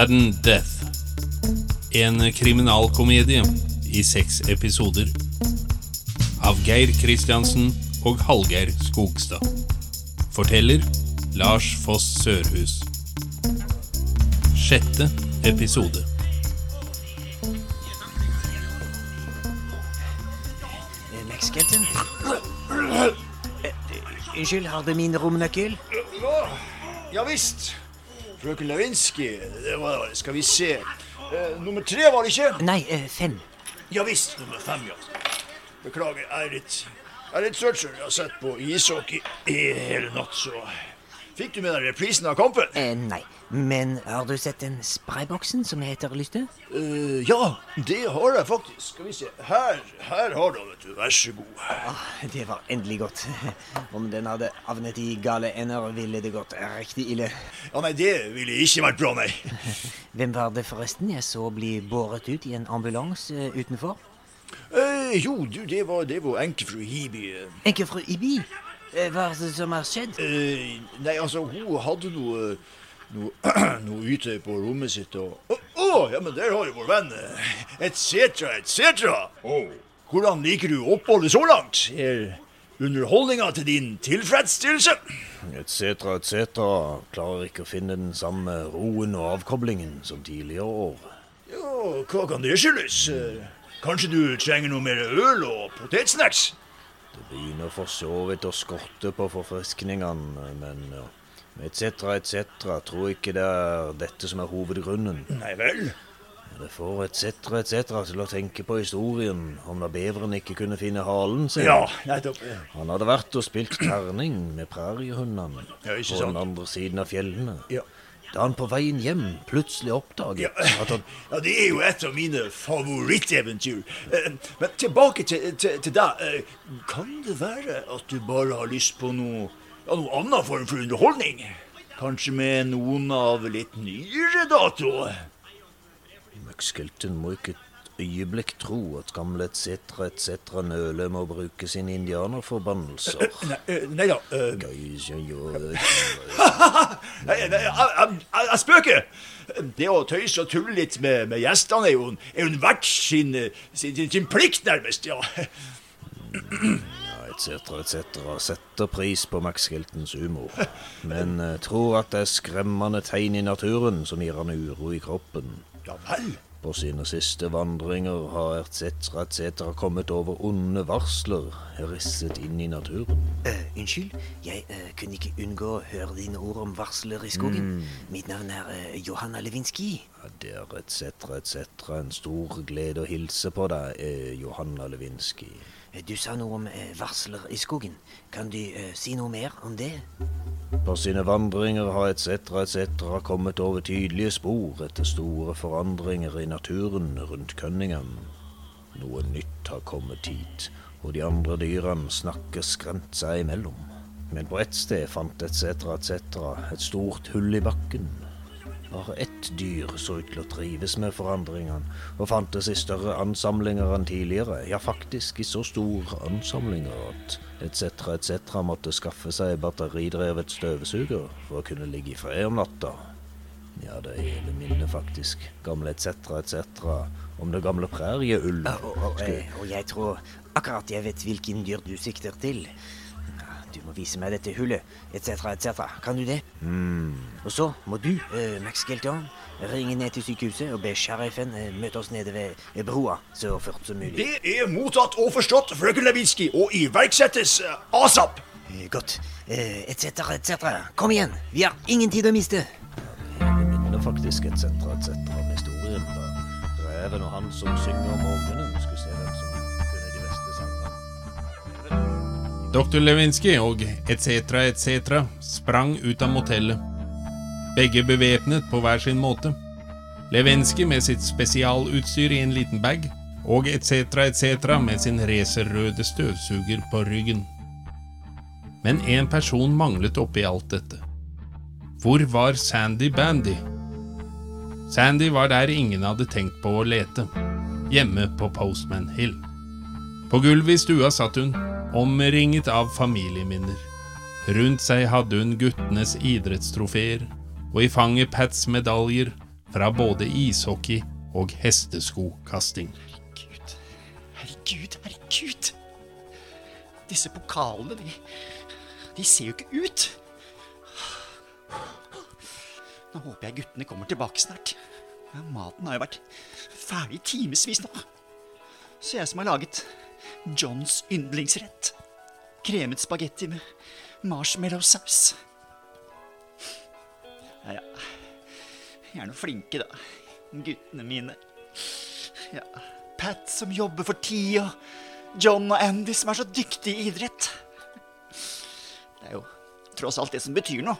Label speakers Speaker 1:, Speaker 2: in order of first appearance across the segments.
Speaker 1: Sudden Death. En kriminalkomedie i seks episoder. Av Geir Kristiansen og Hallgeir Skogstad. Forteller Lars Foss Sørhus. Sjette episode.
Speaker 2: Eh, Max Skelton? Eh, Unnskyld, har du min romnøkkel?
Speaker 3: Ja visst. Frøken Lewinsky, det var Skal vi se. Uh, nummer tre var det ikke?
Speaker 2: Nei, uh, fem.
Speaker 3: Ja visst, nummer fem, ja. Beklager, jeg er litt Jeg er litt skjønner. Jeg har sett på ishockey i hele natt, så Fikk du med deg reprisen av kampen?
Speaker 2: Eh, nei. Men har du sett den sprayboksen som jeg etterlyste?
Speaker 3: Uh, ja, det har jeg faktisk. Skal vi se. Her, her har du den, vet du. Vær så god.
Speaker 2: Ah, det var endelig godt. Om den hadde havnet i gale ender, ville det gått riktig ille.
Speaker 3: Ja, nei, det ville ikke vært bra, nei.
Speaker 2: Hvem var det forresten jeg så bli båret ut i en ambulanse eh, utenfor?
Speaker 3: Eh, jo, du, det var, det var enkefru Hibi. eh.
Speaker 2: Enkefru Ibi? Eh, Hva er det som har skjedd?
Speaker 3: Eh, nei, altså, hun hadde noe noe, noe ute på rommet sitt og Å, å, ja, men der har jo vår venn. Et cetera, et cetera. Hvordan liker du oppholdet så langt? Er underholdninga til din tilfredsstillelse?
Speaker 4: etc., etc. Klarer ikke å finne den samme roen og avkoblingen som tidligere år.
Speaker 3: Ja, hva kan det skyldes? Eh, Kanskje du trenger noe mer øl og potetsnacks?
Speaker 4: Det begynner for så vidt å skorte på forfriskningene, men etc., etc. Tror ikke det er dette som er hovedgrunnen.
Speaker 3: Nei vel?
Speaker 4: Det får etc., etc. til å tenke på historien om da beveren ikke kunne finne halen sin.
Speaker 3: Ja, nettopp.
Speaker 4: Han hadde vært og spilt terning med præriehundene
Speaker 3: Ja,
Speaker 4: på den andre siden av fjellene.
Speaker 3: Ja.
Speaker 4: Da han på veien hjem plutselig oppdaget
Speaker 3: Ja,
Speaker 4: at han
Speaker 3: ja, det er jo et av mine favoritteventyr. Eh, Men tilbake til, til, til deg. Eh, Kan det være at du bare har lyst på noe, ja, noe annen form for underholdning? Kanskje med noen av litt nyere dato?
Speaker 4: Max Skelton må ikke øyeblikk tro at gamle etc. etc. nøler med å bruke sine indianerforbannelser.
Speaker 3: Nei, da.
Speaker 4: jeg
Speaker 3: spøker! Det å tøyse og tulle litt med, med gjestene er jo, en- er en vert sin, sin, sin, sin plikt, nærmest. ja.
Speaker 4: etc. etc. Setter pris på Max Hiltons humor, men tror at det er skremmende tegn i naturen som gir han uro i kroppen.
Speaker 3: Ja vel?
Speaker 4: På sine siste vandringer har etc. etc. kommet over onde varsler risset inn i naturen.
Speaker 2: Uh, unnskyld, jeg uh, kunne ikke unngå å høre dine ord om varsler i skogen. Mitt navn er uh, Johanna Lewinsky.
Speaker 4: Ja, Det er etc. etc. en stor glede å hilse på deg, Johanna Lewinsky.
Speaker 2: Eh, Du sa noe om eh, varsler i skogen. Kan du uh, si noe mer om det?
Speaker 4: På sine vandringer har etc. etc. kommet over tydelige spor etter store forandringer i naturen rundt Cunningham. Noe nytt har kommet hit, og de andre dyrene snakker skremt seg imellom. Men på ett sted fant etc. etc. et stort hull i bakken. Bare ett dyr så ut til å trives med forandringene, og fantes i større ansamlinger enn tidligere, ja faktisk i så store ansamlinger at etc. etc. måtte skaffe seg batteridrevet støvsuger for å kunne ligge i fred om natta. Ja, det er hele minnet, faktisk. Gamle etc. etc. om det gamle
Speaker 2: prærieulv. Og, og, og, og jeg tror akkurat jeg vet hvilken dyr du sikter til. Du må vise meg dette hullet, etc., etc. Kan du det? Og så må du, uh, Max Gelton, ringe ned til sykehuset og be sheriffen uh, møte oss nede ved broa så fort som mulig.
Speaker 3: Det er mottatt og forstått, frøken Lewinsky, og iverksettes uh, asap.
Speaker 2: Godt. Etc., etc. Kom igjen, vi har ingen tid å miste.
Speaker 4: Det minner faktisk, et cetera, et cetera med historien. Da reven og han som synger om morgenen,
Speaker 1: Dr. Lewinsky og etc. etc. sprang ut av motellet. Begge bevæpnet på hver sin måte. Lewinsky med sitt spesialutstyr i en liten bag, og etc. etc. med sin racerrøde støvsuger på ryggen. Men en person manglet oppi alt dette. Hvor var Sandy Bandy? Sandy var der ingen hadde tenkt på å lete, hjemme på Postman Hill. På gulvet i stua satt hun, omringet av familieminner. Rundt seg hadde hun guttenes idrettstrofeer, og i fanget Pats medaljer fra både ishockey og hesteskokasting.
Speaker 5: Herregud, herregud, herregud. Disse pokalene, de, de ser jo ikke ut. Nå håper jeg guttene kommer tilbake snart. Maten har jo vært ferdig i timevis nå. Så jeg som har laget Johns yndlingsrett. Kremet spagetti med marshmallowsaus. Ja, ja. Jeg er nå flinke, da. Guttene mine. Ja. Pat som jobber for tida. John og Andy som er så dyktige i idrett. Det er jo tross alt det som betyr noe.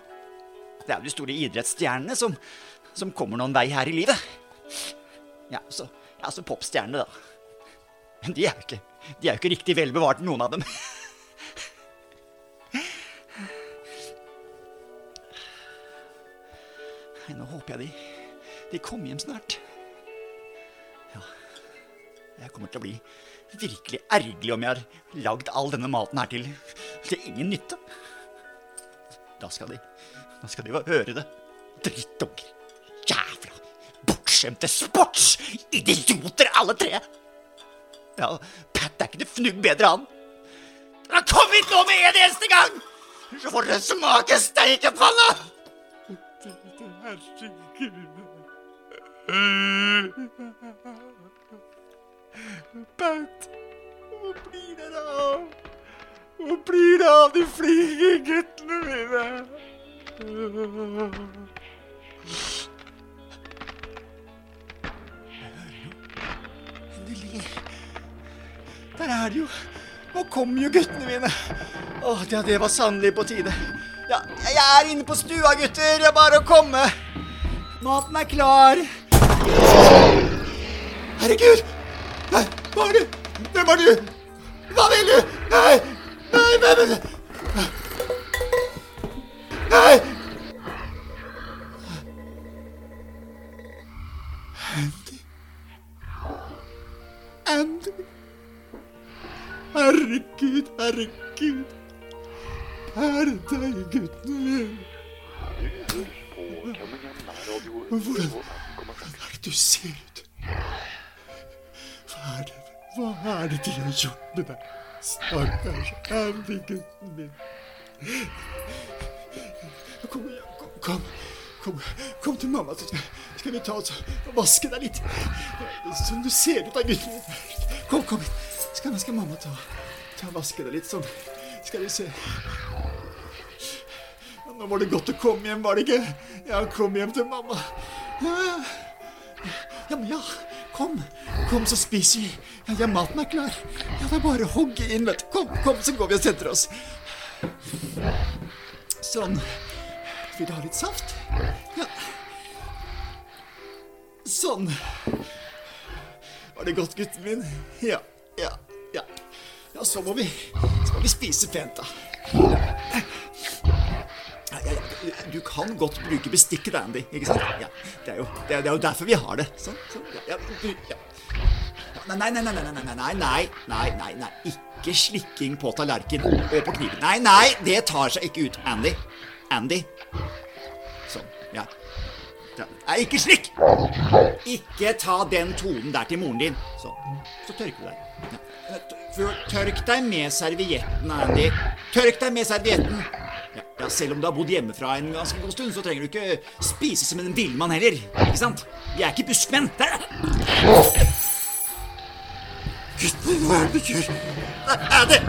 Speaker 5: Det er jo de store idrettsstjernene som, som kommer noen vei her i livet. Ja, så, ja, så popstjernene, da. Men de er jo ikke, de er jo ikke riktig vel bevart, noen av dem. Nå håper jeg de, de kommer hjem snart. Ja, jeg kommer til å bli virkelig ergerlig om jeg har lagd all denne maten her til, til ingen nytte. Da skal de, da skal de få høre det. Drittunger. Jævla bortskjemte sportsidioter, alle tre. Ja, Pat er ikke det fnugg bedre, han. Da kom hit nå med en eneste gang! Så får dere smake steikepanna! Pat, hvor blir det av? Hvor blir det av de flinke guttene mine? Der er de jo. Nå kommer jo guttene mine. Å, ja, det var sannelig på tide. Ja, jeg er inne på stua, gutter. Det er bare å komme. Maten er klar. Herregud! Nei, hva er du? Hvem er du? Hva vil du? Nei! Nei, hvem er det? Herregud. Er det deg, gutten min? Hvordan, hvordan er det du ser ut? Hva er det, hva er det de har gjort med deg? Stakkars Andy, gutten min. Kom kom, kom, kom, til mamma, så skal, vi ta oss og vaske deg litt. Som du ser ut da, gutten. Kom, kom. Skal, skal mamma ta, ta vaske deg litt sånn. Skal vi se. Nå var det godt å komme hjem, var det ikke? Ja, kom hjem til mamma. Ja men ja. Kom, kom så spiser vi. Ja, ja, maten er klar. Ja, det er bare å hogge inn, vet du. Kom, kom, så går vi og setter oss. Sånn. Vil du ha litt saft? Ja. Sånn. Var det godt, gutten min? Ja, ja, ja. Så må vi, så må vi spise pent, da. Du kan godt bruke bestikket, Andy. ikke sant? Ja, det, er jo, det, er, det er jo derfor vi har det. Sånn. sånn ja, ja. Nei, nei, nei, nei, nei, nei, nei, nei, nei, nei, ikke slikking på tallerken og på kniven. Nei, nei, det tar seg ikke ut, Andy. Andy. Sånn, ja. Nei, ikke slikk! Ikke ta den tonen der til moren din. Sånn, så tørker du deg. Tørk deg med servietten, Andy. Tørk deg med servietten. Ja, selv om du har bodd hjemmefra en ganske god stund, så trenger du ikke spise som en villmann heller. Ikke sant? Vi er ikke buskmenn. Der! Gutten, hva er det du gjør? Er det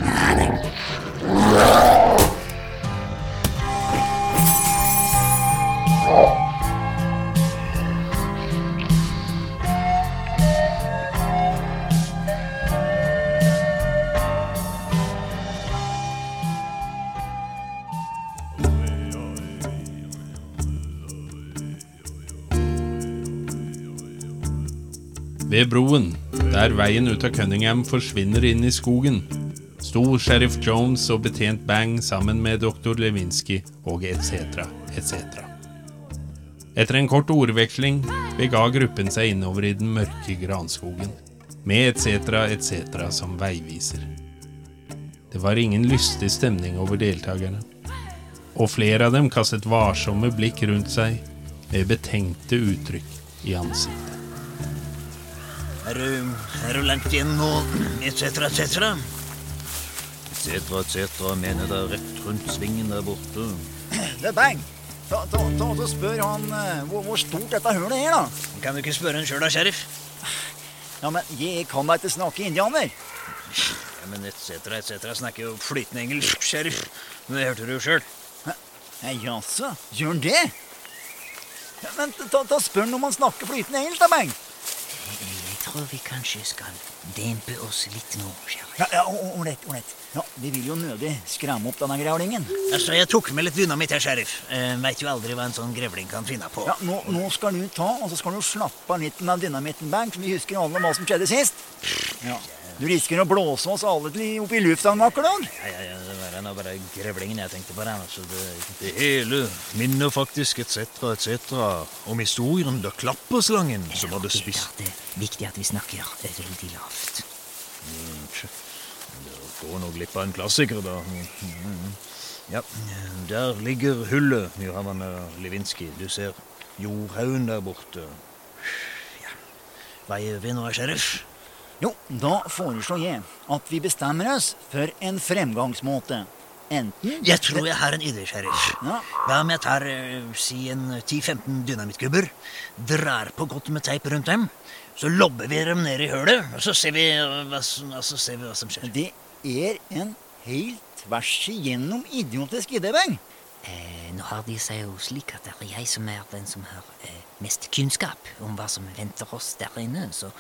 Speaker 1: Ved broen, der veien ut av Cunningham forsvinner inn i skogen, sto sheriff Jones og betjent Bang sammen med doktor Lewinsky og etc., etc. Etter en kort ordveksling bega gruppen seg innover i den mørke granskogen, med etc., etc. som veiviser. Det var ingen lystig stemning over deltakerne, og flere av dem kastet varsomme blikk rundt seg med betenkte uttrykk i ansiktet.
Speaker 6: Er du, er du langt igjen nå, etc., etc.?
Speaker 4: Etc., etc. mener det er rett rundt svingen der borte.
Speaker 7: Det er bang. Ta, ta, ta ta spør han eh, hvor, hvor stort dette hullet er, da.
Speaker 6: Kan du ikke spørre han sjøl da, sheriff?
Speaker 7: Ja, men jeg kan da ikke snakke indianer.
Speaker 6: Ja, men etc., etc. snakker jo flytende engelsk, sheriff. Men det hørte du jo sjøl.
Speaker 7: Jaså, gjør han det? Ja, men ta, ta spør han om han snakker flytende engelsk, da, Bang.
Speaker 6: Tror vi kanskje skal dempe oss litt nå, sheriff.
Speaker 7: Ja, ja, ålreit, ålreit. Ja, vi vil jo nødig skremme opp denne grevlingen.
Speaker 6: Altså, jeg tok med litt dynamitt her, sheriff. Eh, Veit jo aldri hva en sånn grevling kan finne på.
Speaker 7: Ja, nå, nå skal du ta, og så skal du slappe av litt med dynamitten, Bank. vi husker alle hva som skjedde sist. Ja. Du risikerer å blåse oss alle opp i lufta en vakker dag.
Speaker 6: Ja, ja, ja, det var bare grevlingen jeg tenkte på. Den, altså, det, det hele minner faktisk etc., etc. om historien da klapperslangen som hadde spist
Speaker 2: Det er viktig at vi snakker veldig lavt.
Speaker 4: Dere går nå glipp av en klassiker, da. Ja, der ligger hullet, Johanna Lewinsky. Du ser jordhaugen der borte.
Speaker 6: Ja. gjør vi nå, sheriff?
Speaker 7: Jo, da foreslår jeg at vi bestemmer oss for en fremgangsmåte. Enten
Speaker 6: Jeg tror jeg har en idé, sheriff.
Speaker 7: Ja.
Speaker 6: Hva om jeg tar eh, si en 10-15 dynamittgubber, drar på godt med teip rundt dem, så lobber vi dem ned i hølet, og så ser vi eh, hva som, altså, ser vi hva som skjer.
Speaker 7: Det er en helt tvers igjennom idiotisk idé, Bang.
Speaker 2: Eh, nå har de seg jo slik at det er jeg som er den som har eh, mest kunnskap om hva som venter oss der inne, så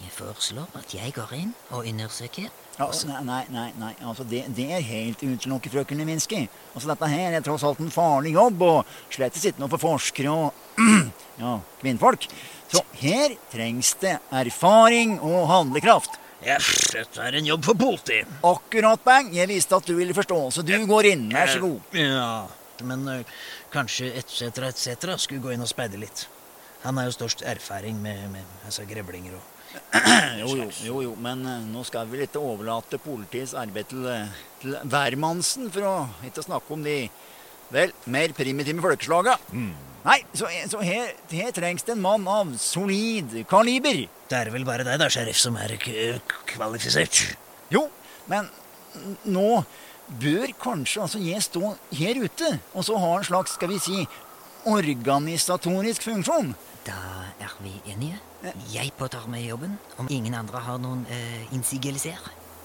Speaker 2: jeg foreslår at jeg går inn og undersøker.
Speaker 7: Ja, nei, nei, nei, nei. Altså, det, det er helt utelukket, frøken Leminski. Altså, dette her er tross alt en farlig jobb, og slett ikke noe for forskere og ja, kvinnfolk. Så her trengs det erfaring og handlekraft.
Speaker 6: Ja, dette er en jobb for politi.
Speaker 7: Akkurat, Bang. Jeg visste at du ville forstå, så du går inn. Vær så god.
Speaker 6: Ja, men eh, kanskje etc., etc. skulle gå inn og speide litt. Han har jo størst erfaring med, med altså, grevlinger og
Speaker 7: Jo, jo, jo, jo, men eh, nå skal vi ikke overlate politiets arbeid til, eh, til hvermannsen, for å ikke snakke om de vel mer primitive folkeslaga. Nei, så, så her, her trengs det en mann av solid kaliber.
Speaker 6: Det er vel bare deg, da, sheriff, som er k kvalifisert.
Speaker 7: Jo, men nå bør kanskje altså jeg stå her ute, og så ha en slags, skal vi si, organisatorisk funksjon.
Speaker 2: Da er vi enige. Jeg påtar meg jobben, om ingen andre har noen eh, innsigelser.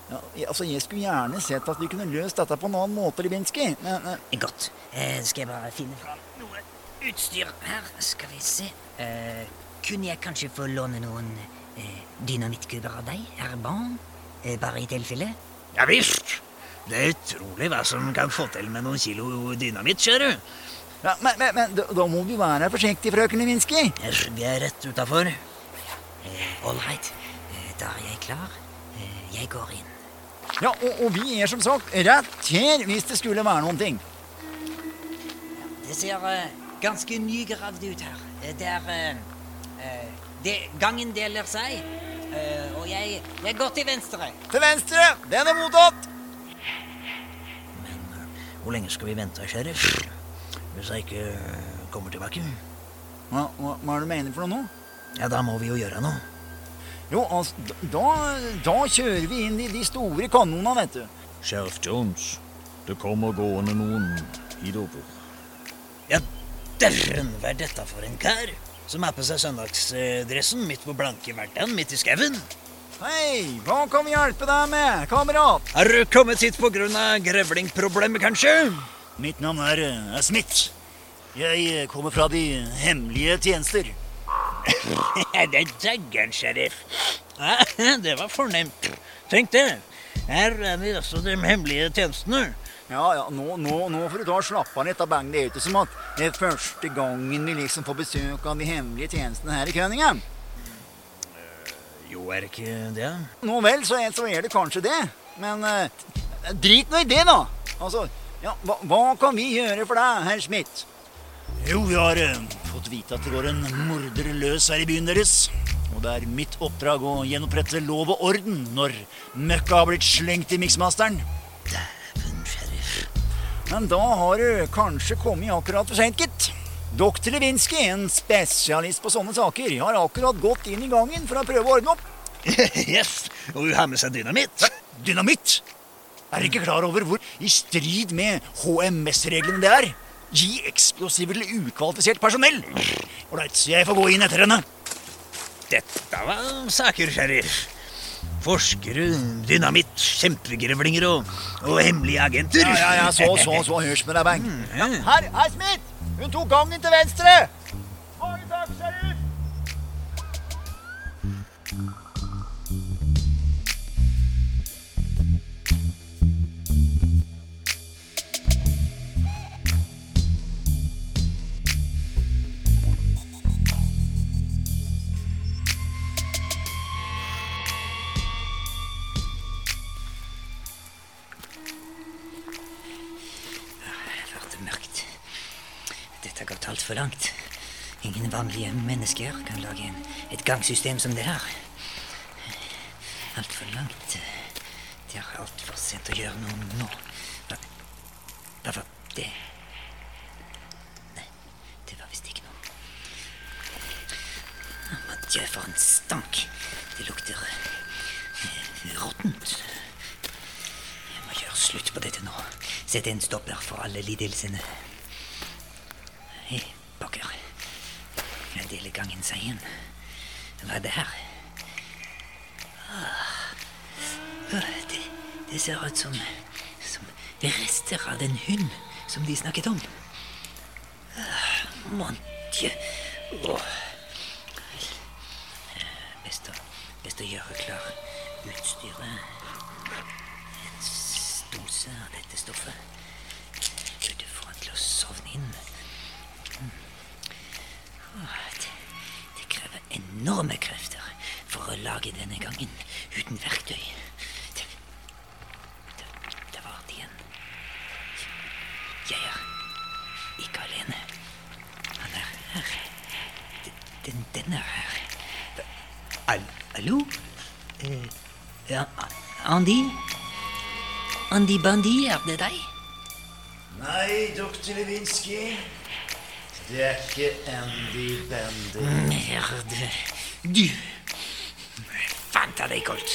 Speaker 7: Ja, altså, jeg skulle gjerne sett at vi kunne løst dette på en annen måte, Libinski. men eh,
Speaker 2: Godt. Eh, skal jeg bare finne fram noe utstyr her. Skal vi se. Eh, kunne jeg kanskje få låne noen eh, dynamittkuber av deg, herr Baum? Eh, bare i tilfelle?
Speaker 6: Ja visst. Det er utrolig hva som kan få til med noen kilo dynamitt, ser du.
Speaker 7: Ja, men, men, men da, da må du være forsiktig, frøken Lewinsky.
Speaker 6: Vi er rett utafor.
Speaker 2: All right. Eh, da er jeg klar. Eh, jeg går inn.
Speaker 7: Ja, og, og vi er som sagt rett her hvis det skulle være noen ting.
Speaker 2: Det ser uh, ganske nygravd ut her. Eh, Det er uh, uh, det, Gangen deler seg, eh, og jeg, jeg går til venstre.
Speaker 7: Til venstre! Den er mottatt!
Speaker 6: Hvor lenge skal vi vente, sheriff? Hvis jeg ikke øh, kommer tilbake?
Speaker 7: Hva, hva, hva er det du mener for noe nå?
Speaker 6: Ja, da må vi jo gjøre noe.
Speaker 7: Jo, altså, da, da kjører vi inn i de store kanonene, vet du.
Speaker 4: Sheriff Jones, det kommer gående noen hidover.
Speaker 6: Ja, dæven, hva er dette for en kar? Som er på seg søndagsdressen midt på blanke hverdagen midt i skauen.
Speaker 7: Hei, hva kan vi hjelpe deg med, kamerat?
Speaker 6: Er du kommet hit av grevlingproblemet, kanskje?
Speaker 7: Mitt navn er, er Smith. Jeg eh, kommer fra de hemmelige tjenester.
Speaker 6: det er daggeren, sheriff. Ja, det var fornemt. Tenk det. Her er vi også de hemmelige tjenestene.
Speaker 7: Ja, ja, nå, nå, nå får du ta og slappe av litt av bang. Det er ikke som at det er første gangen vi liksom får besøk av de hemmelige tjenestene her i Køningham.
Speaker 6: Er ikke det?
Speaker 7: Nå vel, så er, så er det kanskje det. Men eh, drit nå i det, da. Altså, ja, hva, hva kan vi gjøre for deg, herr Smith? Jo, vi har eh, fått vite at det går en morder løs her i byen deres. Og det er mitt oppdrag å gjenopprette lov og orden når møkka har blitt slengt i miksmasteren.
Speaker 6: Dæven, sheriff.
Speaker 7: Men da har du kanskje kommet akkurat for seint, gitt. Doktor Lewinsky, en spesialist på sånne saker, har akkurat gått inn i gangen for å prøve å ordne opp.
Speaker 8: yes, og hun har med seg dynamitt.
Speaker 7: Dynamitt! Er dere ikke klar over hvor i strid med HMS-reglene det er? Gi eksplosiver til ukvalifisert personell. Ålreit, jeg får gå inn etter henne.
Speaker 8: Dette var saker, sheriff. Forskere, dynamitt, kjempegrevlinger og, og hemmelige agenter.
Speaker 7: Ja, ja, ja, så, så, så, hørs med deg, Bang.
Speaker 8: Ja.
Speaker 7: Her, her, Smith! Hun tok gangen til venstre! Mange takk,
Speaker 2: altfor langt. Ingen vanlige mennesker kan lage en, et gangsystem som det her. Altfor langt. Det er altfor sent å gjøre noe nå. Hva, hva var det? Nei, det var visst ikke noe. Madjø, for en stank. Det lukter eh, råttent. Jeg må gjøre slutt på dette nå. Sette en stopper for alle lidelsene. Pokker. Deler gangen seg inn. Hva er det her? Ah. Det, det ser ut som, som rester av den hund som de snakket om. Ah, Mon dieu. Best å gjøre klar utstyret. En dose av dette stoffet. Du får han til å sovne inn. Mm. Åh, Det, det krever enorme krefter for å lage denne gangen uten verktøy. Det, det, det var det igjen. Jeg er ikke alene. Han er her. Den, den er her. Al Hallo? Eh, ja, Andy? Andy Bandy, er det deg?
Speaker 7: Nei, doktor Lewinsky. Det er ikke Andy Bandy.
Speaker 2: Merde. Du Fant av deg, Colt.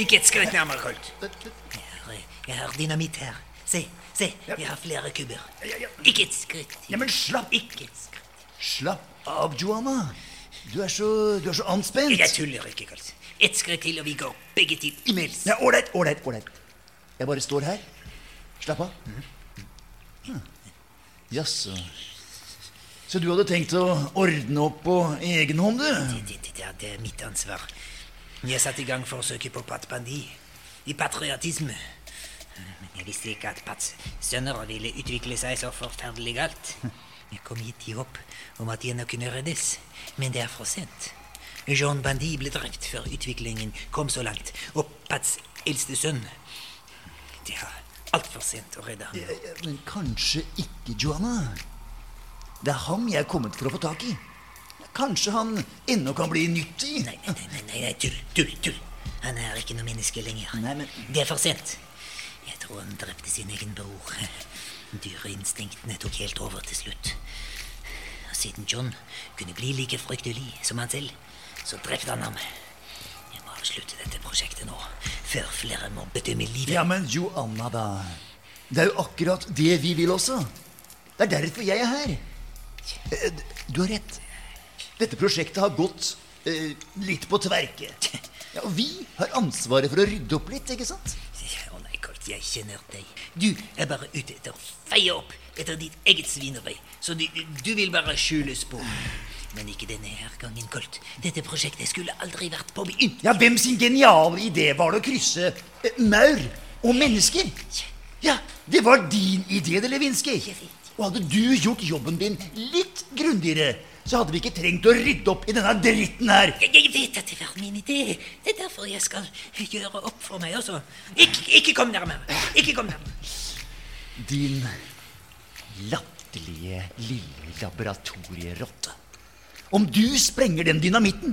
Speaker 2: Ikke et skritt nærmere, Colt. Jeg har, jeg har dynamitt her. Se, se, jeg har flere kubber. Ikke et skritt.
Speaker 7: Ja, men slapp,
Speaker 2: Ikke et skritt.
Speaker 7: slapp av, Joanna. Du er så, du er så anspent.
Speaker 2: Jeg tuller ikke, Colt. Ett skritt til, og vi går begge til himmels.
Speaker 7: Ja, Ålreit, ålreit, ålreit. Jeg bare står her. Slapp av. Hm. Jaså. Så du hadde tenkt å ordne opp på egen hånd, du?
Speaker 2: Det, det, det, er- mitt ansvar. Jeg satte i gang forsøket på Pat Bandi. I patriotisme. Men jeg visste ikke at Pats sønner ville utvikle seg så forferdelig galt. Jeg kom hit i håp om at de nå kunne reddes, men det er for sent. Jean Bandi ble drept før utviklingen kom så langt, og Pats eldste sønn Det er altfor sent å redde ham.
Speaker 7: Ja, ja, Men kanskje ikke, Joanna. Det er ham jeg er kommet for å få tak i. Kanskje han ennå kan bli nyttig?
Speaker 2: Nei, nei, nei, nei, nei, nei, tull, tull, tull. Han er ikke noe menneske lenger.
Speaker 7: Nei, men-
Speaker 2: Det er for sent. Jeg tror han drepte sin egen bror. Dyreinstinktene tok helt over til slutt. Og siden John kunne bli like fryktelig som han selv, så drepte han ham. Jeg må avslutte dette prosjektet nå, før flere må bedømme livet.
Speaker 7: Ja, men Joanna, da. Det er jo akkurat det vi vil også. Det er derfor jeg er her. Eh, Du har rett. Dette prosjektet har gått eh, litt på tverke. Ja, og vi har ansvaret for å rydde opp litt, ikke sant?
Speaker 2: Å nei, Colt, jeg kjenner deg. Du er bare ute etter å feie opp etter ditt eget svineri. Så du, du vil bare skjule spor. Men ikke denne her gangen, Colt. Dette prosjektet skulle aldri vært påbegynt.
Speaker 7: Ja, hvem sin geniale idé var det å krysse eh, maur og mennesker? Ja, det var din idé, det, Lewinsky. Og hadde du gjort jobben din litt grundigere, så hadde vi ikke trengt å rydde opp i denne dritten her.
Speaker 2: Jeg, jeg vet at det var min idé. Det er derfor jeg skal gjøre opp for meg også. Ikke, ikke kom nærmere. Ikke kom nærmere.
Speaker 7: Din latterlige lille laboratorierotte. Om du sprenger den dynamitten,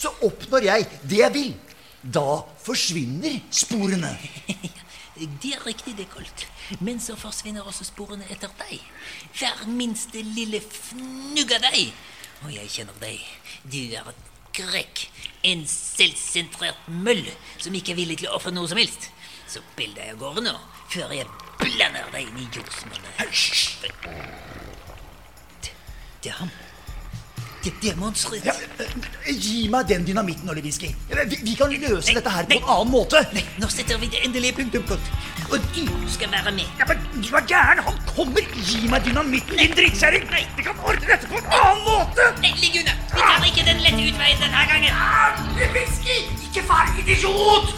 Speaker 7: så oppnår jeg det jeg vil. Da forsvinner sporene.
Speaker 9: Det er riktig, det, Colt. Men så forsvinner også sporene etter deg. Hver minste lille fnugg av deg. Og jeg kjenner deg. Du er et grekk. En selvsentrert møll som ikke er villig til å ofre noe som helst. Så bill deg av gårde nå, før jeg blander deg inn i jordsmonnet. Det, er ham. Det, det monsteret
Speaker 10: ja, eh, Gi meg den dynamitten, Olli Vi, vi, kan løse nei, dette her på en annen måte.
Speaker 9: Nei, nå setter vi det endelige punktum. Punkt. Og du skal være med.
Speaker 10: Ja, men Du er gæren! Han kommer! Gi meg dynamitten, din drittkjerring! Vi kan ordne dette på en annen måte!
Speaker 9: Nei, Ligg unna. Vi tar ah! ikke den lette utveien denne gangen.
Speaker 10: Ah, ja, whisky! Ikke vær idiot!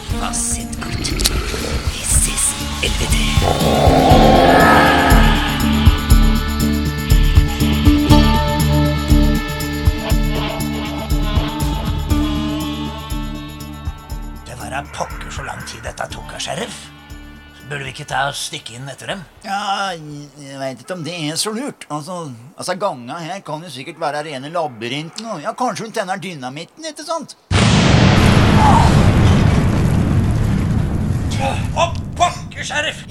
Speaker 9: Vi ses i 3.
Speaker 2: Det da pokker så lang tid dette tok av, sheriff. Burde vi ikke ta og stikke inn etter dem?
Speaker 7: Ja, jeg veit ikke om det er så lurt. Altså, altså Ganga her kan jo sikkert være rene labyrinten. Og ja, kanskje hun tenner dynamitten, ikke sant?
Speaker 2: Å, pokker, sheriff!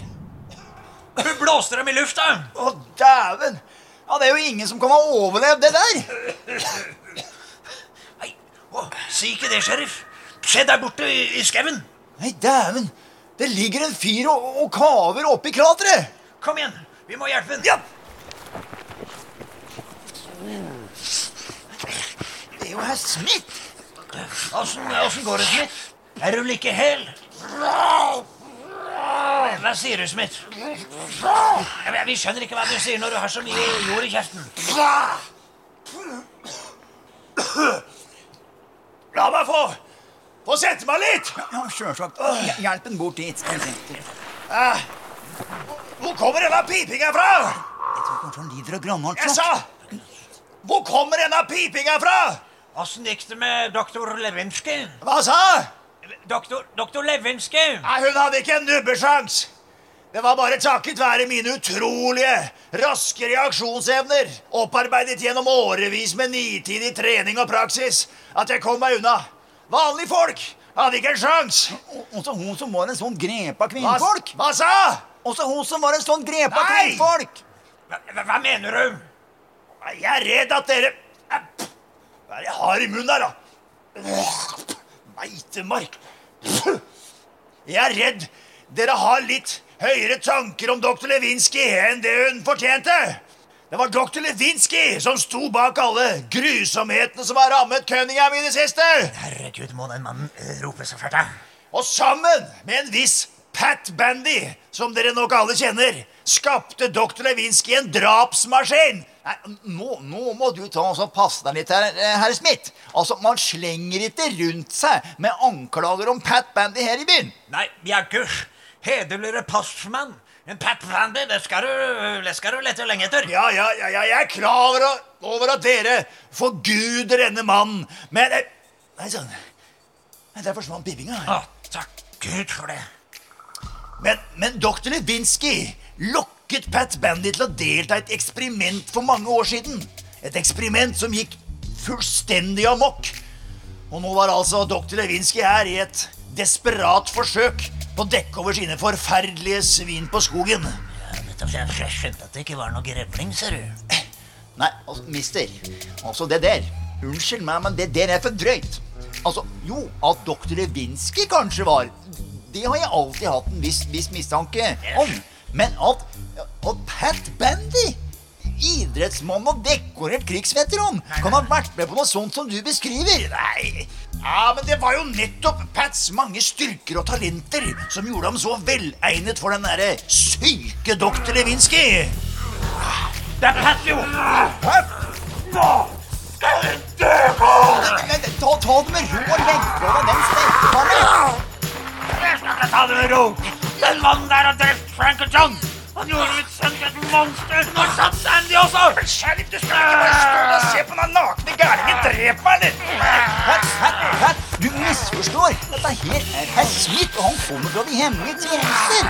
Speaker 2: Hun blåste dem i lufta!
Speaker 7: Å, dæven! Ja, det er jo ingen som kan ha overlevd det der.
Speaker 2: Nei, oh, si ikke det, sheriff. Se der borte i, i skauen.
Speaker 7: Nei, dæven! Det ligger en fyr og, og kaver oppi krateret.
Speaker 2: Kom igjen, vi må hjelpe ham.
Speaker 7: Ja! Det er jo herr Smith.
Speaker 2: Åssen går det, Smith? Er du like hel? Hva sier du, Smith? Vi skjønner ikke hva du sier når du har så mye jord i kjeften.
Speaker 3: La meg få få sette meg litt!
Speaker 7: Ja, sjølsagt. Hjelp en bort dit. Se.
Speaker 3: Eh, Hvor kommer denne pipinga fra?
Speaker 7: Jeg tror kanskje han lider av
Speaker 3: Jeg sa Hvor kommer denne pipinga fra?
Speaker 2: Åssen gikk det med doktor Lewinsky?
Speaker 3: Hva sa
Speaker 2: Doktor, doktor Lewinsky!
Speaker 3: Nei, Hun hadde ikke en nubbesjans. Det var bare takket være mine utrolige, raske reaksjonsevner, opparbeidet gjennom årevis med nitidig trening og praksis, at jeg kom meg unna. Vanlige folk hadde ikke en sjans.
Speaker 7: Også hun som var en sånn grepa
Speaker 3: Hva,
Speaker 7: kvinnfolk.
Speaker 3: hva sa?
Speaker 7: Også hun som var en sånn grepa
Speaker 3: Nei!
Speaker 7: kvinnfolk.
Speaker 2: Hva, hva mener du?
Speaker 3: Jeg er redd at dere Hva er det jeg har i munnen her, da? Meitemark. Jeg er redd dere har litt høyere tanker om doktor Lewinsky enn det hun fortjente. Det var dr. Lewinsky som sto bak alle grusomhetene som har rammet Cunningham i det siste.
Speaker 2: Herregud, må den mannen eh, rope så fælt, da?
Speaker 3: Og sammen med en viss Pat Bandy, som dere nok alle kjenner, skapte dr. Lewinsky en drapsmaskin.
Speaker 7: Nei, nå, nå må du ta og passe deg litt, her, eh, herr Smith. Altså, Man slenger ikke rundt seg med anklager om Pat Bandy her i byen.
Speaker 2: Nei, Bjarkus. Hederligere postmann. En Pat Vandy, det skal du, det skal du lete lenge etter.
Speaker 3: Ja, ja, ja, ja, jeg er klar over, at dere forguder denne mannen, men eh, Nei sann. Der forsvant pipinga.
Speaker 2: Å, takk Gud for det.
Speaker 3: Men, men doktor Lewinsky lokket Pat Bandy til å delta i et eksperiment for mange år siden. Et eksperiment som gikk fullstendig amok. Og nå var altså doktor Lewinsky her i et desperat forsøk på dekk over sine forferdelige svin på skogen.
Speaker 2: Ja, nettopp, jeg jeg skjønte at det ikke var noe grevling, ser du.
Speaker 7: Nei, altså, mister. Altså, det der Unnskyld meg, men det der er for drøyt. Altså, jo, at doktor Lewinsky kanskje var Det har jeg alltid hatt en viss, viss mistanke om. Men at, at Pat Bandy Idrettsmann og dekorert krigsveteran kan ha vært med på noe sånt som du beskriver.
Speaker 3: Nei, ja, men det var jo nettopp Pats mange styrker og talenter som gjorde ham så velegnet for den derre syke dr. Lewinsky.
Speaker 2: Det er Pat, jo!
Speaker 3: Pat!
Speaker 7: dø på! ta, ta det med ro og legg fra deg den stekepanna.
Speaker 2: Jeg skal ikke ta det med ro. Den mannen der har drept Frank og John. Han gjorde mitt sønn til et monster. Nå satt Sandy også.
Speaker 3: Skjerp, du skal ikke bare stå og se på den nakne gærningen. Drep meg, eller?
Speaker 7: Pat, Pat, Pat, du misforstår. Dette her er herr Smith, og han kommer fra de hemmelige tjenester.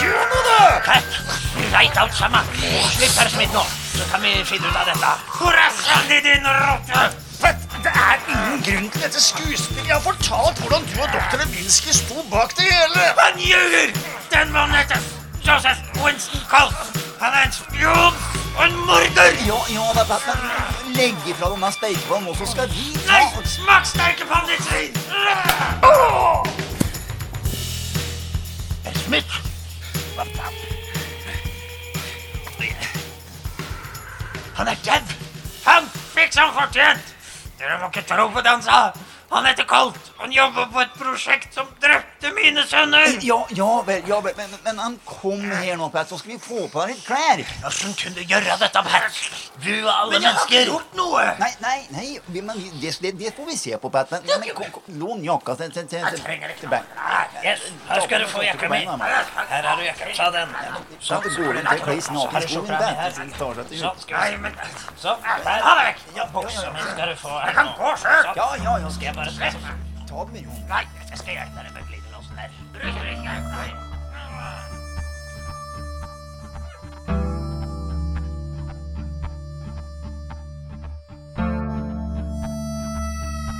Speaker 3: Gjør noe, da!
Speaker 2: Pat, vi veit alt sammen. Slipp herr Smith nå, så kan vi finne ut av dette. Hvor er Sandy, din rotte?
Speaker 3: Det er ingen grunn til dette skuespillet. Jeg har fortalt hvordan du og doktor Lewinsky sto bak det hele.
Speaker 2: Han ljuger! Den mannen heter Joseph Winston Colt. Han er en spion og en morder!
Speaker 7: Ja, ja da, Batman. Legg ifra denne steikepannen, og så skal vi ta
Speaker 2: Nei, smak steikepann, ditt svin!
Speaker 3: faen?
Speaker 2: Han er død! Han fikk som fortjent! Dere må ikke tro på det han sa. Han heter Colt. Han jobber på et prosjekt som drepte mine sønner.
Speaker 7: Ja, ja vel, ja vel. Men, men han kom her nå, Pat, så skal vi få på deg litt klær.
Speaker 2: Hvordan kunne du gjøre dette, Pat? Du og alle
Speaker 7: Men jeg har
Speaker 2: mennesker.
Speaker 7: ikke
Speaker 2: gjort noe.
Speaker 7: Nei, nei, nei, vi- men det, det, det får vi se på, Pat. Men, men kom, kom, lån jakka til, til, til,
Speaker 2: Jeg trenger ikke
Speaker 7: til
Speaker 2: Yes, her skal du få jakka mi. Her har du jakka. Ta den.
Speaker 7: Så det går ikke til Clays nakenskoen, Bat.
Speaker 2: Sånn så, Nei, men Sånn. så, Ha det vekk. så, buksa mi skal du få. Jeg kan så, sjøl.
Speaker 7: Ja, ja, ja.
Speaker 2: Skal jeg bare slippe?
Speaker 7: Ta den, jo.
Speaker 2: Nei, jeg skal hjelpe deg med glidelåsen her.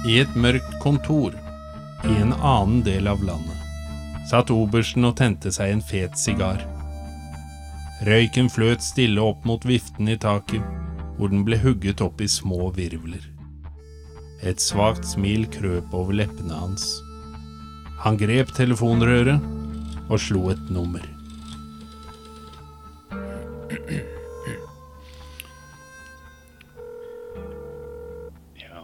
Speaker 1: I et mørkt kontor i en annen del av landet satt obersten og tente seg en fet sigar. Røyken fløt stille opp mot viften i taket, hvor den ble hugget opp i små virvler. Et svakt smil krøp over leppene hans. Han grep telefonrøret og slo et nummer.
Speaker 11: Ja,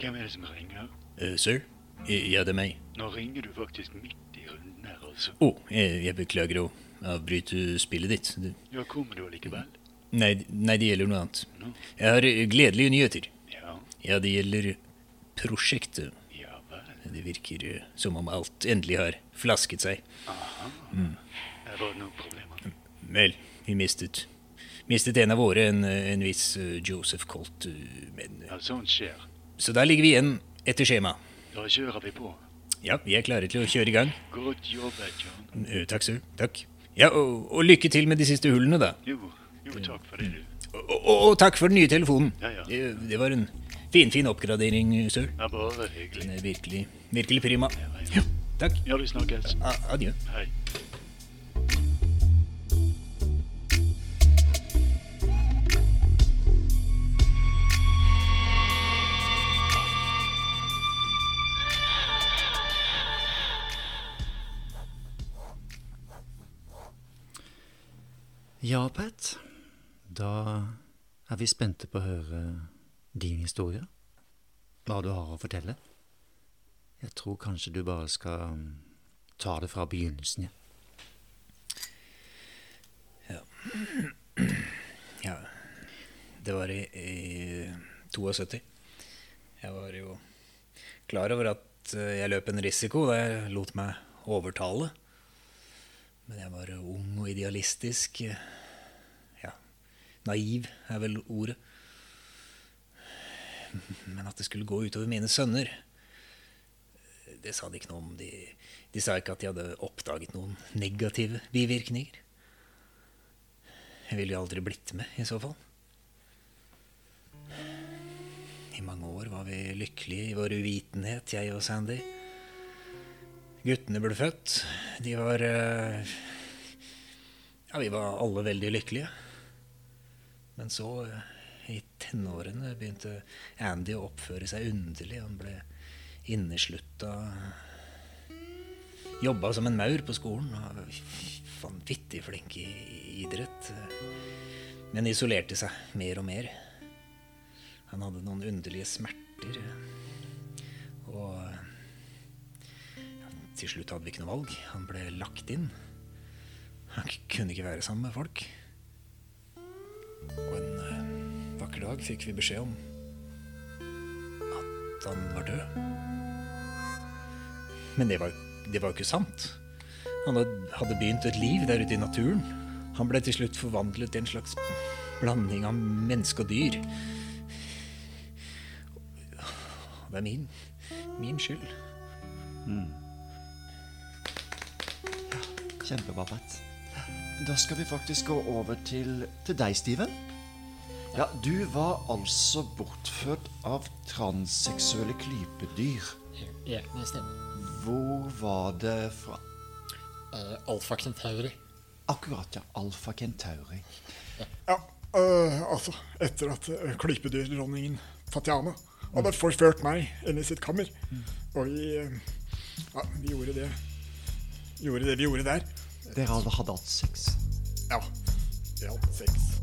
Speaker 11: hvem er det som ringer?
Speaker 4: Uh, sir? Ja, det er meg.
Speaker 11: Nå ringer du faktisk midt i runden her, altså.
Speaker 4: Å, jeg, jeg beklager å avbryte spillet ditt. Det,
Speaker 11: Ja, kommer du allikevel?
Speaker 4: nei, nei, det gjelder noe annet.
Speaker 11: No.
Speaker 4: Jeg har eh, gledelige nyheter.
Speaker 11: Ja,
Speaker 4: det gjelder prosjektet.
Speaker 11: ja vel.
Speaker 4: Det virker eh, som om alt endelig har flasket seg.
Speaker 11: Her var det noen problemer.
Speaker 4: Vel, vi mistet Mistet en av våre, en, eh, en viss eh, Joseph Colt. Men,
Speaker 11: Ja, sånt skjer.
Speaker 4: så da ligger vi igjen etter skjema.
Speaker 11: Da kjører vi på.
Speaker 4: Ja, vi er klare til å kjøre i gang.
Speaker 11: Godt jobbet, John.
Speaker 4: Eh, Takk, sir. Takk. Ja, og, og lykke til med de siste hullene, da.
Speaker 11: Jo, jo, takk for det, du.
Speaker 4: Og, og, og takk for den nye telefonen.
Speaker 11: Ja, ja.
Speaker 4: Det, det var en finfin oppgradering, sir.
Speaker 11: Ja, bare hyggelig.
Speaker 4: Den er virkelig, virkelig prima.
Speaker 11: ja.
Speaker 4: Ja, takk.
Speaker 11: Ja, vi snakkes.
Speaker 4: Adjø.
Speaker 11: Hei.
Speaker 12: Ja, Pat. Da er vi spente på å høre din historie. Hva du har å fortelle. Jeg tror kanskje du bare skal mm, ta det fra begynnelsen, ja.
Speaker 4: Ja, det var i, i 72. Jeg var jo klar over at eh, jeg løp en risiko da jeg lot meg overtale. Men jeg var ung og idealistisk. Ja, naiv er vel ordet. Men at det skulle gå utover mine sønner, det sa de ikke noe om. De, de sa ikke at de hadde oppdaget noen negative bivirkninger. Jeg ville jo aldri blitt med, i så fall. I mange år var vi lykkelige i vår uvitenhet, jeg og Sandy. Guttene ble født. De var eh, Ja, vi var alle veldig lykkelige. Men så, eh, i tenårene, begynte Andy å oppføre seg underlig. Han ble inneslutta. Jobba som en maur på skolen. Han var Vanvittig flink i idrett. Men isolerte seg mer og mer. Han hadde noen underlige smerter. Og ja, til slutt hadde vi ikke noe valg. Han ble lagt inn. Han kunne ikke være sammen med folk. Og en eh, vakker dag fikk vi beskjed om at han var død. Men det var, det var jo ikke sant. Han hadde begynt et liv der ute i naturen. Han ble til slutt forvandlet til en slags blanding av menneske og dyr. Det er min, min skyld.
Speaker 5: Kjempebra, Pat. Da skal vi faktisk gå over til, til deg, Steven. Ja, du var altså bortført av transseksuelle klypedyr.
Speaker 13: Ja, det stemmer.
Speaker 5: Hvor var det fra?
Speaker 13: Uh, Alfa Kentauri.
Speaker 5: Akkurat, ja. Alfa Kentauri.
Speaker 14: Ja, uh, altså, etter at uh, klypedyrdronningen Fatiana hadde forført meg inn i sitt kammer. Og vi Ja, vi gjorde det Gjorde det vi gjorde der.
Speaker 5: Dere hadde hatt sex?
Speaker 14: Ja. Vi hadde sex.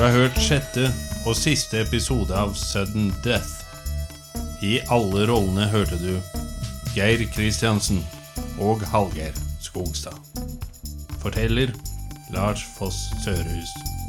Speaker 1: Du har hørt sjette og siste episode av Sudden Death. I alle rollene hørte du Geir Kristiansen og Hallgeir Skogstad. Forteller Lars Foss Sørhus.